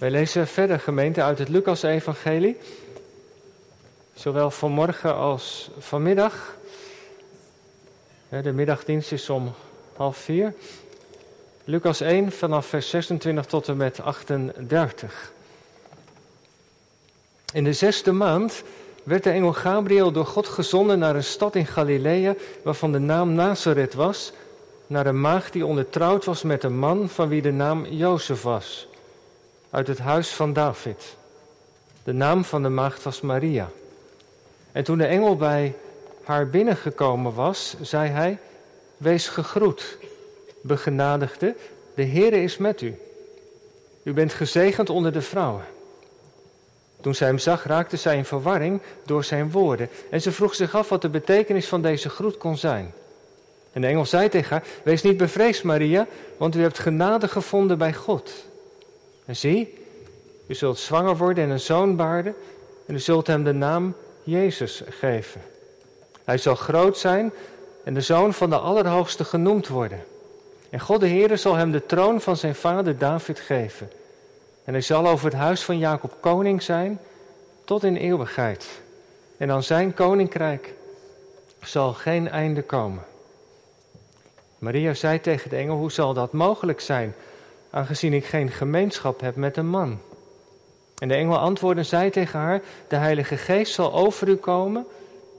Wij lezen verder gemeente uit het Lucas-evangelie. Zowel vanmorgen als vanmiddag. De middagdienst is om half vier. Lucas 1 vanaf vers 26 tot en met 38. In de zesde maand werd de engel Gabriel door God gezonden naar een stad in Galilea, waarvan de naam Nazareth was, naar een maagd die ondertrouwd was met een man van wie de naam Jozef was, uit het huis van David. De naam van de maagd was Maria. En toen de engel bij haar binnengekomen was, zei hij: Wees gegroet, begenadigde, de Heere is met u. U bent gezegend onder de vrouwen. Toen zij hem zag, raakte zij in verwarring door zijn woorden. En ze vroeg zich af wat de betekenis van deze groet kon zijn. En de engel zei tegen haar: Wees niet bevreesd, Maria, want u hebt genade gevonden bij God. En zie, u zult zwanger worden en een zoon baarden, en u zult hem de naam Jezus geven. Hij zal groot zijn en de zoon van de Allerhoogste genoemd worden. En God de Heere zal hem de troon van zijn vader David geven. En hij zal over het huis van Jacob koning zijn tot in eeuwigheid. En aan zijn koninkrijk zal geen einde komen. Maria zei tegen de engel: Hoe zal dat mogelijk zijn, aangezien ik geen gemeenschap heb met een man? En de engel antwoordde en zei tegen haar: De Heilige Geest zal over u komen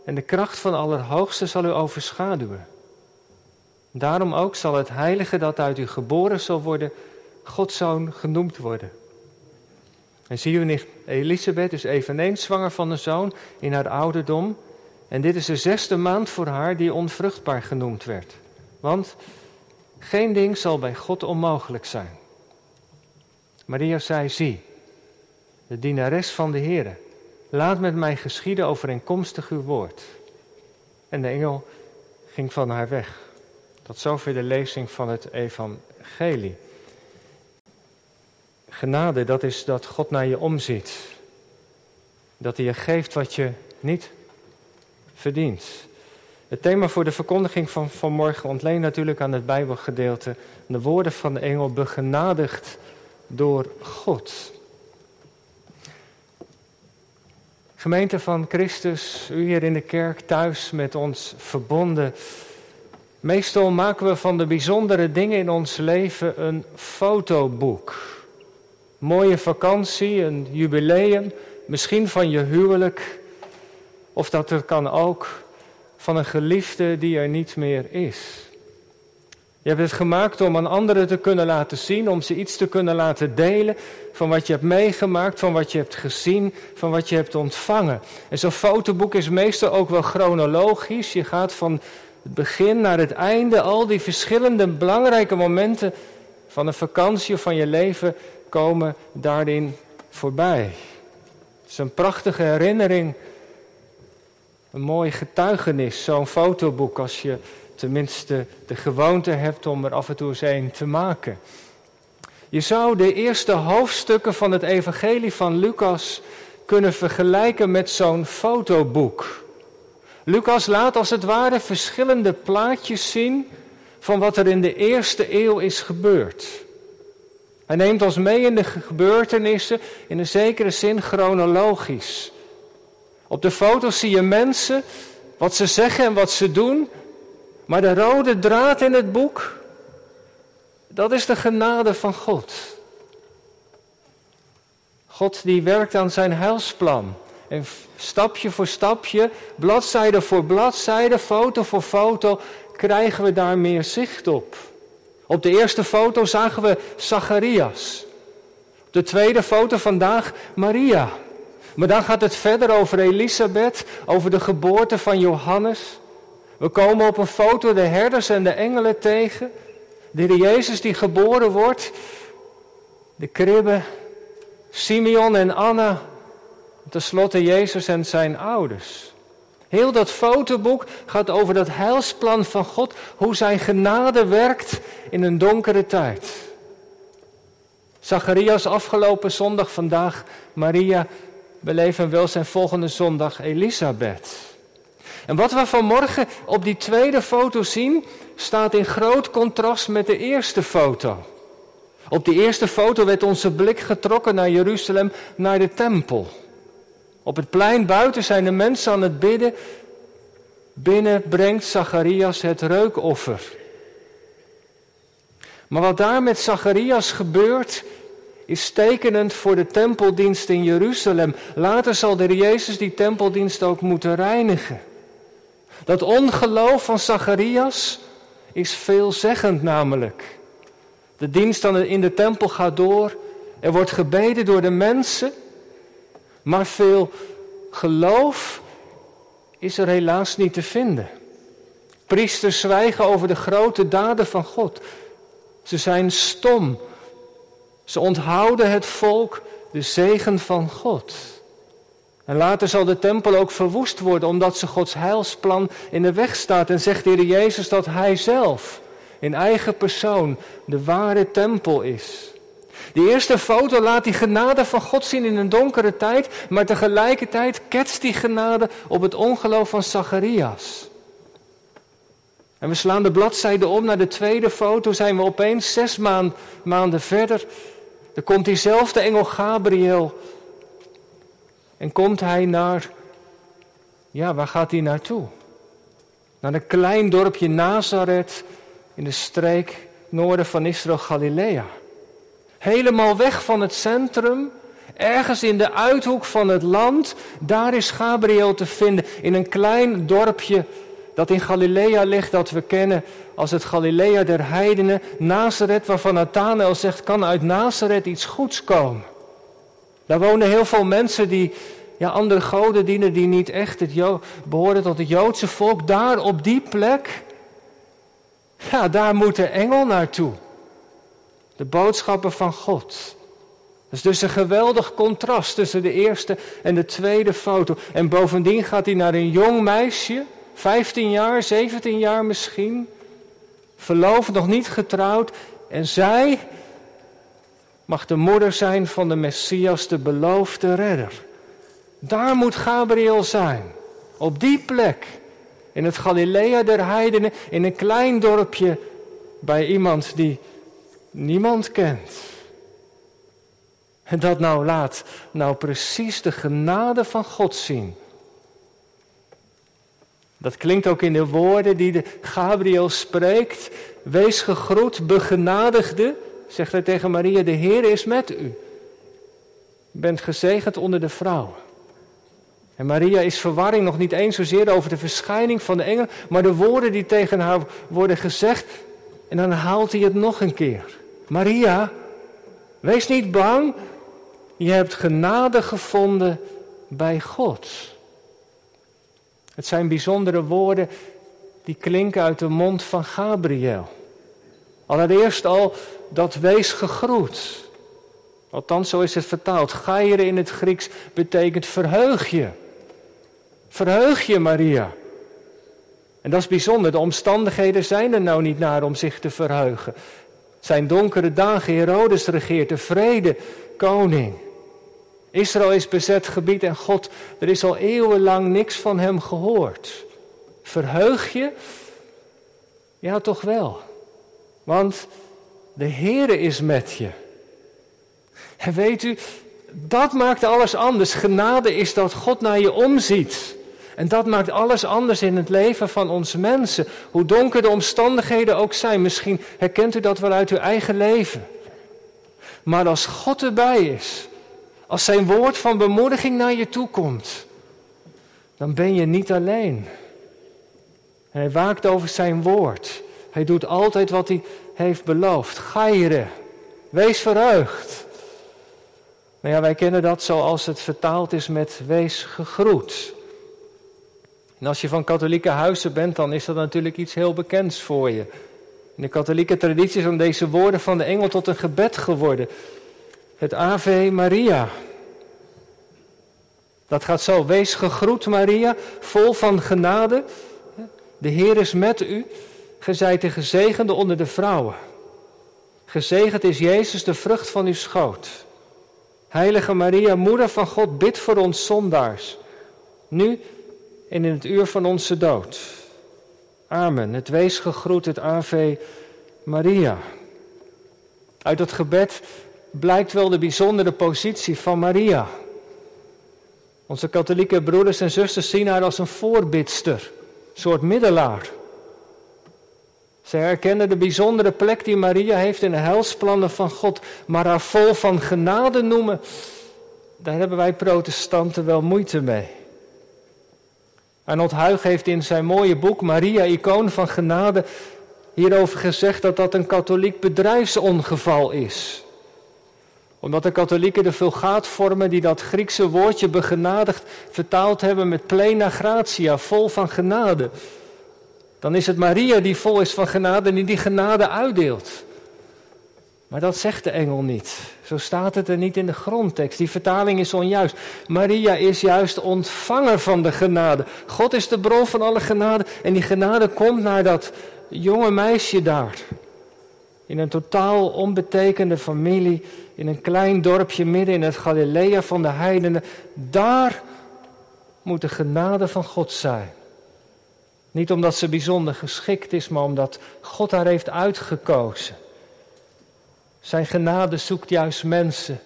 en de kracht van Allerhoogste zal u overschaduwen. Daarom ook zal het heilige dat uit u geboren zal worden, Godzoon genoemd worden. En zie uw nicht Elisabeth is eveneens zwanger van een zoon in haar ouderdom. En dit is de zesde maand voor haar die onvruchtbaar genoemd werd. Want geen ding zal bij God onmogelijk zijn. Maria zei, zie, de dienares van de Heere, laat met mij geschieden overeenkomstig uw woord. En de engel ging van haar weg. Tot zover de lezing van het evangelie. Genade, dat is dat God naar je omziet. Dat hij je geeft wat je niet verdient. Het thema voor de verkondiging van vanmorgen ontleent natuurlijk aan het Bijbelgedeelte. De woorden van de engel begenadigd door God. Gemeente van Christus, u hier in de kerk thuis met ons verbonden. Meestal maken we van de bijzondere dingen in ons leven een fotoboek mooie vakantie, een jubileum, misschien van je huwelijk. Of dat er kan ook van een geliefde die er niet meer is. Je hebt het gemaakt om aan anderen te kunnen laten zien, om ze iets te kunnen laten delen van wat je hebt meegemaakt, van wat je hebt gezien, van wat je hebt ontvangen. En zo'n fotoboek is meestal ook wel chronologisch. Je gaat van het begin naar het einde, al die verschillende belangrijke momenten van een vakantie of van je leven komen daarin voorbij. Het is een prachtige herinnering, een mooi getuigenis, zo'n fotoboek, als je tenminste de gewoonte hebt om er af en toe eens een te maken. Je zou de eerste hoofdstukken van het Evangelie van Lucas kunnen vergelijken met zo'n fotoboek. Lucas laat als het ware verschillende plaatjes zien van wat er in de eerste eeuw is gebeurd. Hij neemt ons mee in de gebeurtenissen in een zekere zin chronologisch. Op de foto's zie je mensen, wat ze zeggen en wat ze doen. Maar de rode draad in het boek, dat is de genade van God. God die werkt aan zijn heilsplan. En stapje voor stapje, bladzijde voor bladzijde, foto voor foto, krijgen we daar meer zicht op. Op de eerste foto zagen we Zacharias. Op de tweede foto vandaag Maria. Maar dan gaat het verder over Elisabeth, over de geboorte van Johannes. We komen op een foto de herders en de engelen tegen. De Jezus die geboren wordt. De kribbe, Simeon en Anna. Ten slotte Jezus en zijn ouders. Heel dat fotoboek gaat over dat heilsplan van God, hoe zijn genade werkt in een donkere tijd. Zacharias afgelopen zondag, vandaag Maria, beleven wel zijn volgende zondag Elisabeth. En wat we vanmorgen op die tweede foto zien, staat in groot contrast met de eerste foto. Op die eerste foto werd onze blik getrokken naar Jeruzalem, naar de tempel. Op het plein buiten zijn de mensen aan het bidden. Binnen brengt Zacharias het reukoffer. Maar wat daar met Zacharias gebeurt, is tekenend voor de tempeldienst in Jeruzalem. Later zal de Jezus die tempeldienst ook moeten reinigen. Dat ongeloof van Zacharias is veelzeggend namelijk. De dienst in de tempel gaat door. Er wordt gebeden door de mensen. Maar veel geloof is er helaas niet te vinden. Priesters zwijgen over de grote daden van God. Ze zijn stom. Ze onthouden het volk de zegen van God. En later zal de tempel ook verwoest worden omdat ze Gods heilsplan in de weg staat. En zegt de Heer Jezus dat Hij zelf in eigen persoon de ware tempel is. De eerste foto laat die genade van God zien in een donkere tijd, maar tegelijkertijd ketst die genade op het ongeloof van Zacharias. En we slaan de bladzijde om naar de tweede foto, zijn we opeens zes maanden verder. Er komt diezelfde engel Gabriel. En komt hij naar, ja, waar gaat hij naartoe? Naar een klein dorpje Nazareth in de streek noorden van Israël, Galilea. Helemaal weg van het centrum, ergens in de uithoek van het land, daar is Gabriel te vinden in een klein dorpje dat in Galilea ligt, dat we kennen als het Galilea der heidenen, Nazareth, waarvan Nathanael zegt, kan uit Nazareth iets goeds komen. Daar wonen heel veel mensen die ja, andere goden dienen, die niet echt het behoren tot het Joodse volk. Daar op die plek, ja, daar moet de engel naartoe. De boodschappen van God. Dat is dus een geweldig contrast tussen de eerste en de tweede foto. En bovendien gaat hij naar een jong meisje, 15 jaar, 17 jaar misschien, verloofd, nog niet getrouwd. En zij mag de moeder zijn van de Messias, de beloofde redder. Daar moet Gabriel zijn, op die plek, in het Galilea der heidenen, in een klein dorpje, bij iemand die niemand kent. En dat nou laat nou precies de genade van God zien. Dat klinkt ook in de woorden die de Gabriel spreekt. Wees gegroet, begenadigde, zegt hij tegen Maria, de Heer is met u. U bent gezegend onder de vrouwen. En Maria is verwarring nog niet eens zozeer over de verschijning van de engel, maar de woorden die tegen haar worden gezegd. En dan haalt hij het nog een keer. Maria, wees niet bang. Je hebt genade gevonden bij God. Het zijn bijzondere woorden die klinken uit de mond van Gabriel. Allereerst al dat wees gegroet. Althans, zo is het vertaald. Gaire in het Grieks betekent verheug je. Verheug je, Maria. En dat is bijzonder. De omstandigheden zijn er nou niet naar om zich te verheugen. Het zijn donkere dagen. Herodes regeert de vrede, koning. Israël is bezet gebied en God, er is al eeuwenlang niks van hem gehoord. Verheug je? Ja, toch wel. Want de Heere is met je. En weet u, dat maakt alles anders. Genade is dat God naar je omziet. En dat maakt alles anders in het leven van onze mensen. Hoe donker de omstandigheden ook zijn. Misschien herkent u dat wel uit uw eigen leven. Maar als God erbij is, als zijn woord van bemoediging naar je toe komt, dan ben je niet alleen. hij waakt over zijn woord. Hij doet altijd wat hij heeft beloofd. Geire, wees verheugd. Nou ja, wij kennen dat zoals het vertaald is met wees gegroet. En als je van katholieke huizen bent, dan is dat natuurlijk iets heel bekends voor je. In de katholieke traditie zijn deze woorden van de engel tot een gebed geworden. Het Ave Maria. Dat gaat zo. Wees gegroet Maria, vol van genade. De Heer is met u. Ge zijt de gezegende onder de vrouwen. Gezegend is Jezus, de vrucht van uw schoot. Heilige Maria, moeder van God, bid voor ons zondaars. Nu en in het uur van onze dood. Amen. Het wees gegroet, het Ave Maria. Uit dat gebed blijkt wel de bijzondere positie van Maria. Onze katholieke broeders en zusters zien haar als een voorbidster, een soort middelaar. Zij herkennen de bijzondere plek die Maria heeft in de helsplannen van God, maar haar vol van genade noemen, daar hebben wij protestanten wel moeite mee. Arnold Huig heeft in zijn mooie boek Maria, icoon van genade, hierover gezegd dat dat een katholiek bedrijfsongeval is. Omdat de katholieken de vulgaatvormen die dat Griekse woordje begenadigd vertaald hebben met plena gratia, vol van genade. Dan is het Maria die vol is van genade en die die genade uitdeelt. Maar dat zegt de engel niet. Zo staat het er niet in de grondtekst. Die vertaling is onjuist. Maria is juist ontvanger van de genade. God is de bron van alle genade. En die genade komt naar dat jonge meisje daar. In een totaal onbetekende familie. In een klein dorpje midden in het Galilea van de heidenen. Daar moet de genade van God zijn. Niet omdat ze bijzonder geschikt is, maar omdat God haar heeft uitgekozen. Zijn genade zoekt juist mensen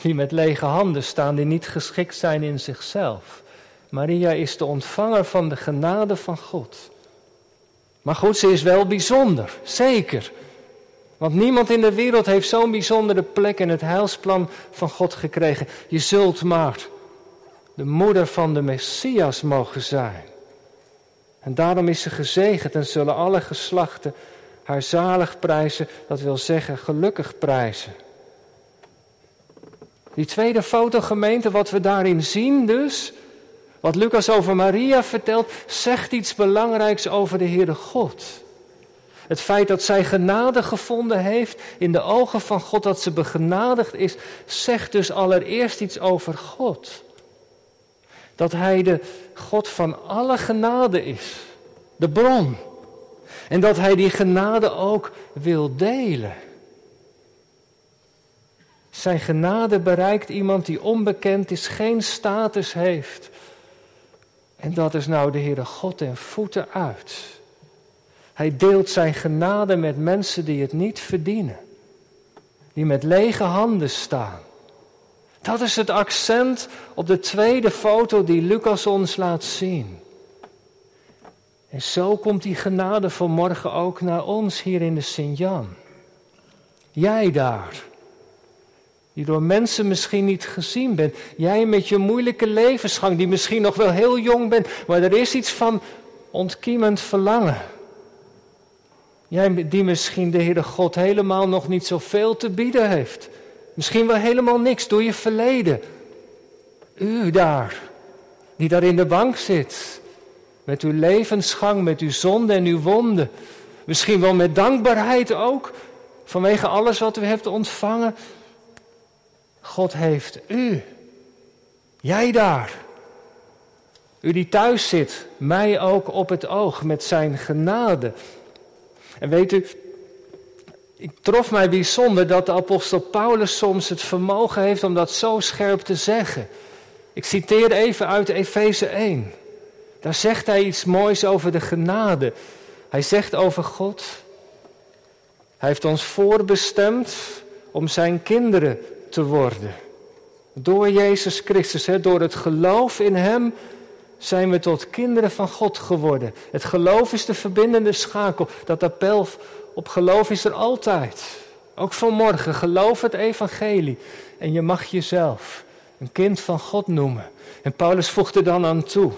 die met lege handen staan, die niet geschikt zijn in zichzelf. Maria is de ontvanger van de genade van God. Maar goed, ze is wel bijzonder, zeker. Want niemand in de wereld heeft zo'n bijzondere plek in het heilsplan van God gekregen. Je zult maar de moeder van de Messias mogen zijn. En daarom is ze gezegend en zullen alle geslachten haar zalig prijzen, dat wil zeggen gelukkig prijzen. Die tweede fotogemeente, wat we daarin zien dus, wat Lucas over Maria vertelt, zegt iets belangrijks over de Heere God. Het feit dat zij genade gevonden heeft in de ogen van God, dat ze begenadigd is, zegt dus allereerst iets over God. Dat Hij de God van alle genade is, de bron. En dat Hij die genade ook wil delen. Zijn genade bereikt iemand die onbekend is, geen status heeft. En dat is nou de Heere God en voeten uit. Hij deelt zijn genade met mensen die het niet verdienen. Die met lege handen staan. Dat is het accent op de tweede foto die Lucas ons laat zien. En zo komt die genade vanmorgen ook naar ons hier in de Sint-Jan. Jij daar, die door mensen misschien niet gezien bent. Jij met je moeilijke levensgang, die misschien nog wel heel jong bent, maar er is iets van ontkiemend verlangen. Jij die misschien de Heere God helemaal nog niet zoveel te bieden heeft. Misschien wel helemaal niks door je verleden. U daar, die daar in de bank zit met uw levensgang, met uw zonde en uw wonden. Misschien wel met dankbaarheid ook, vanwege alles wat u hebt ontvangen. God heeft u. Jij daar. U die thuis zit, mij ook op het oog met zijn genade. En weet u, ik trof mij bijzonder dat de apostel Paulus soms het vermogen heeft om dat zo scherp te zeggen. Ik citeer even uit Efeze 1. Daar zegt hij iets moois over de genade. Hij zegt over God. Hij heeft ons voorbestemd om zijn kinderen te worden. Door Jezus Christus, hè, door het geloof in Hem, zijn we tot kinderen van God geworden. Het geloof is de verbindende schakel. Dat appel op geloof is er altijd. Ook vanmorgen, geloof het evangelie. En je mag jezelf een kind van God noemen. En Paulus voegt er dan aan toe.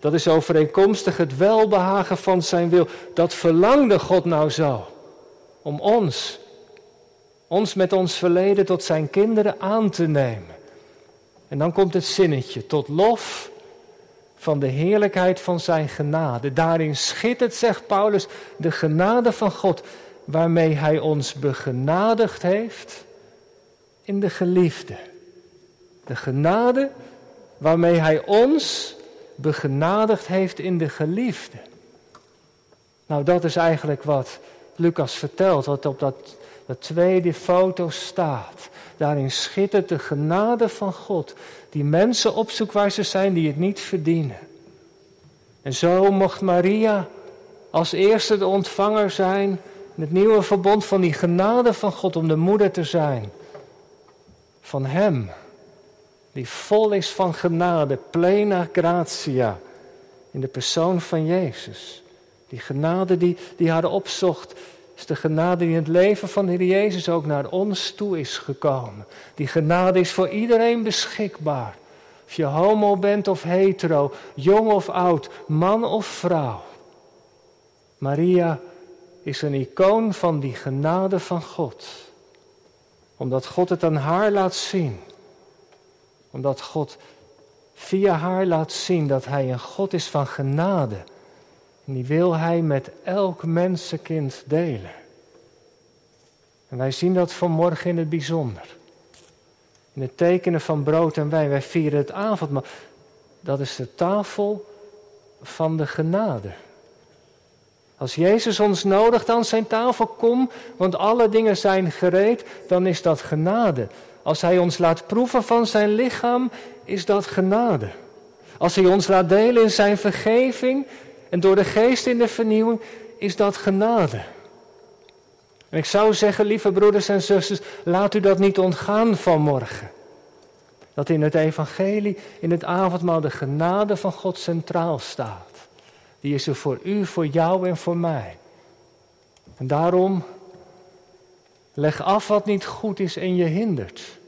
Dat is overeenkomstig het welbehagen van zijn wil. Dat verlangde God nou zo. Om ons, ons met ons verleden tot zijn kinderen aan te nemen. En dan komt het zinnetje, tot lof van de heerlijkheid van zijn genade. Daarin schittert, zegt Paulus, de genade van God, waarmee hij ons begenadigd heeft in de geliefde. De genade waarmee hij ons begenadigd heeft in de geliefde. Nou, dat is eigenlijk wat Lucas vertelt, wat op dat, dat tweede foto staat. Daarin schittert de genade van God, die mensen opzoekt waar ze zijn die het niet verdienen. En zo mocht Maria als eerste de ontvanger zijn in het nieuwe verbond van die genade van God om de moeder te zijn. Van Hem, die vol is van genade, plena gratia, in de persoon van Jezus. Die genade die, die haar opzocht, is de genade die in het leven van de Heer Jezus ook naar ons toe is gekomen. Die genade is voor iedereen beschikbaar. Of je homo bent of hetero, jong of oud, man of vrouw. Maria is een icoon van die genade van God. Omdat God het aan haar laat zien. Omdat God via haar laat zien dat Hij een God is van genade. En die wil Hij met elk mensenkind delen. En wij zien dat vanmorgen in het bijzonder. In het tekenen van brood en wijn. Wij vieren het avondmaal. Dat is de tafel van de genade. Als Jezus ons nodigt aan zijn tafel, kom, want alle dingen zijn gereed, dan is dat genade. Als Hij ons laat proeven van zijn lichaam, is dat genade. Als Hij ons laat delen in zijn vergeving en door de geest in de vernieuwing, is dat genade. En ik zou zeggen, lieve broeders en zusters, laat u dat niet ontgaan vanmorgen. Dat in het evangelie, in het avondmaal, de genade van God centraal staat. Die is er voor u, voor jou en voor mij. En daarom leg af wat niet goed is en je hindert.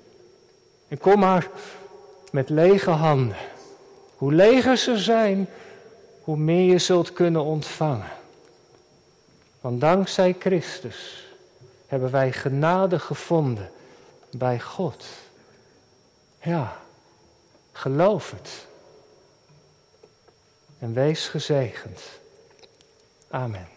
En kom maar met lege handen. Hoe leger ze zijn, hoe meer je zult kunnen ontvangen. Want dankzij Christus hebben wij genade gevonden bij God. Ja, geloof het. En wees gezegend. Amen.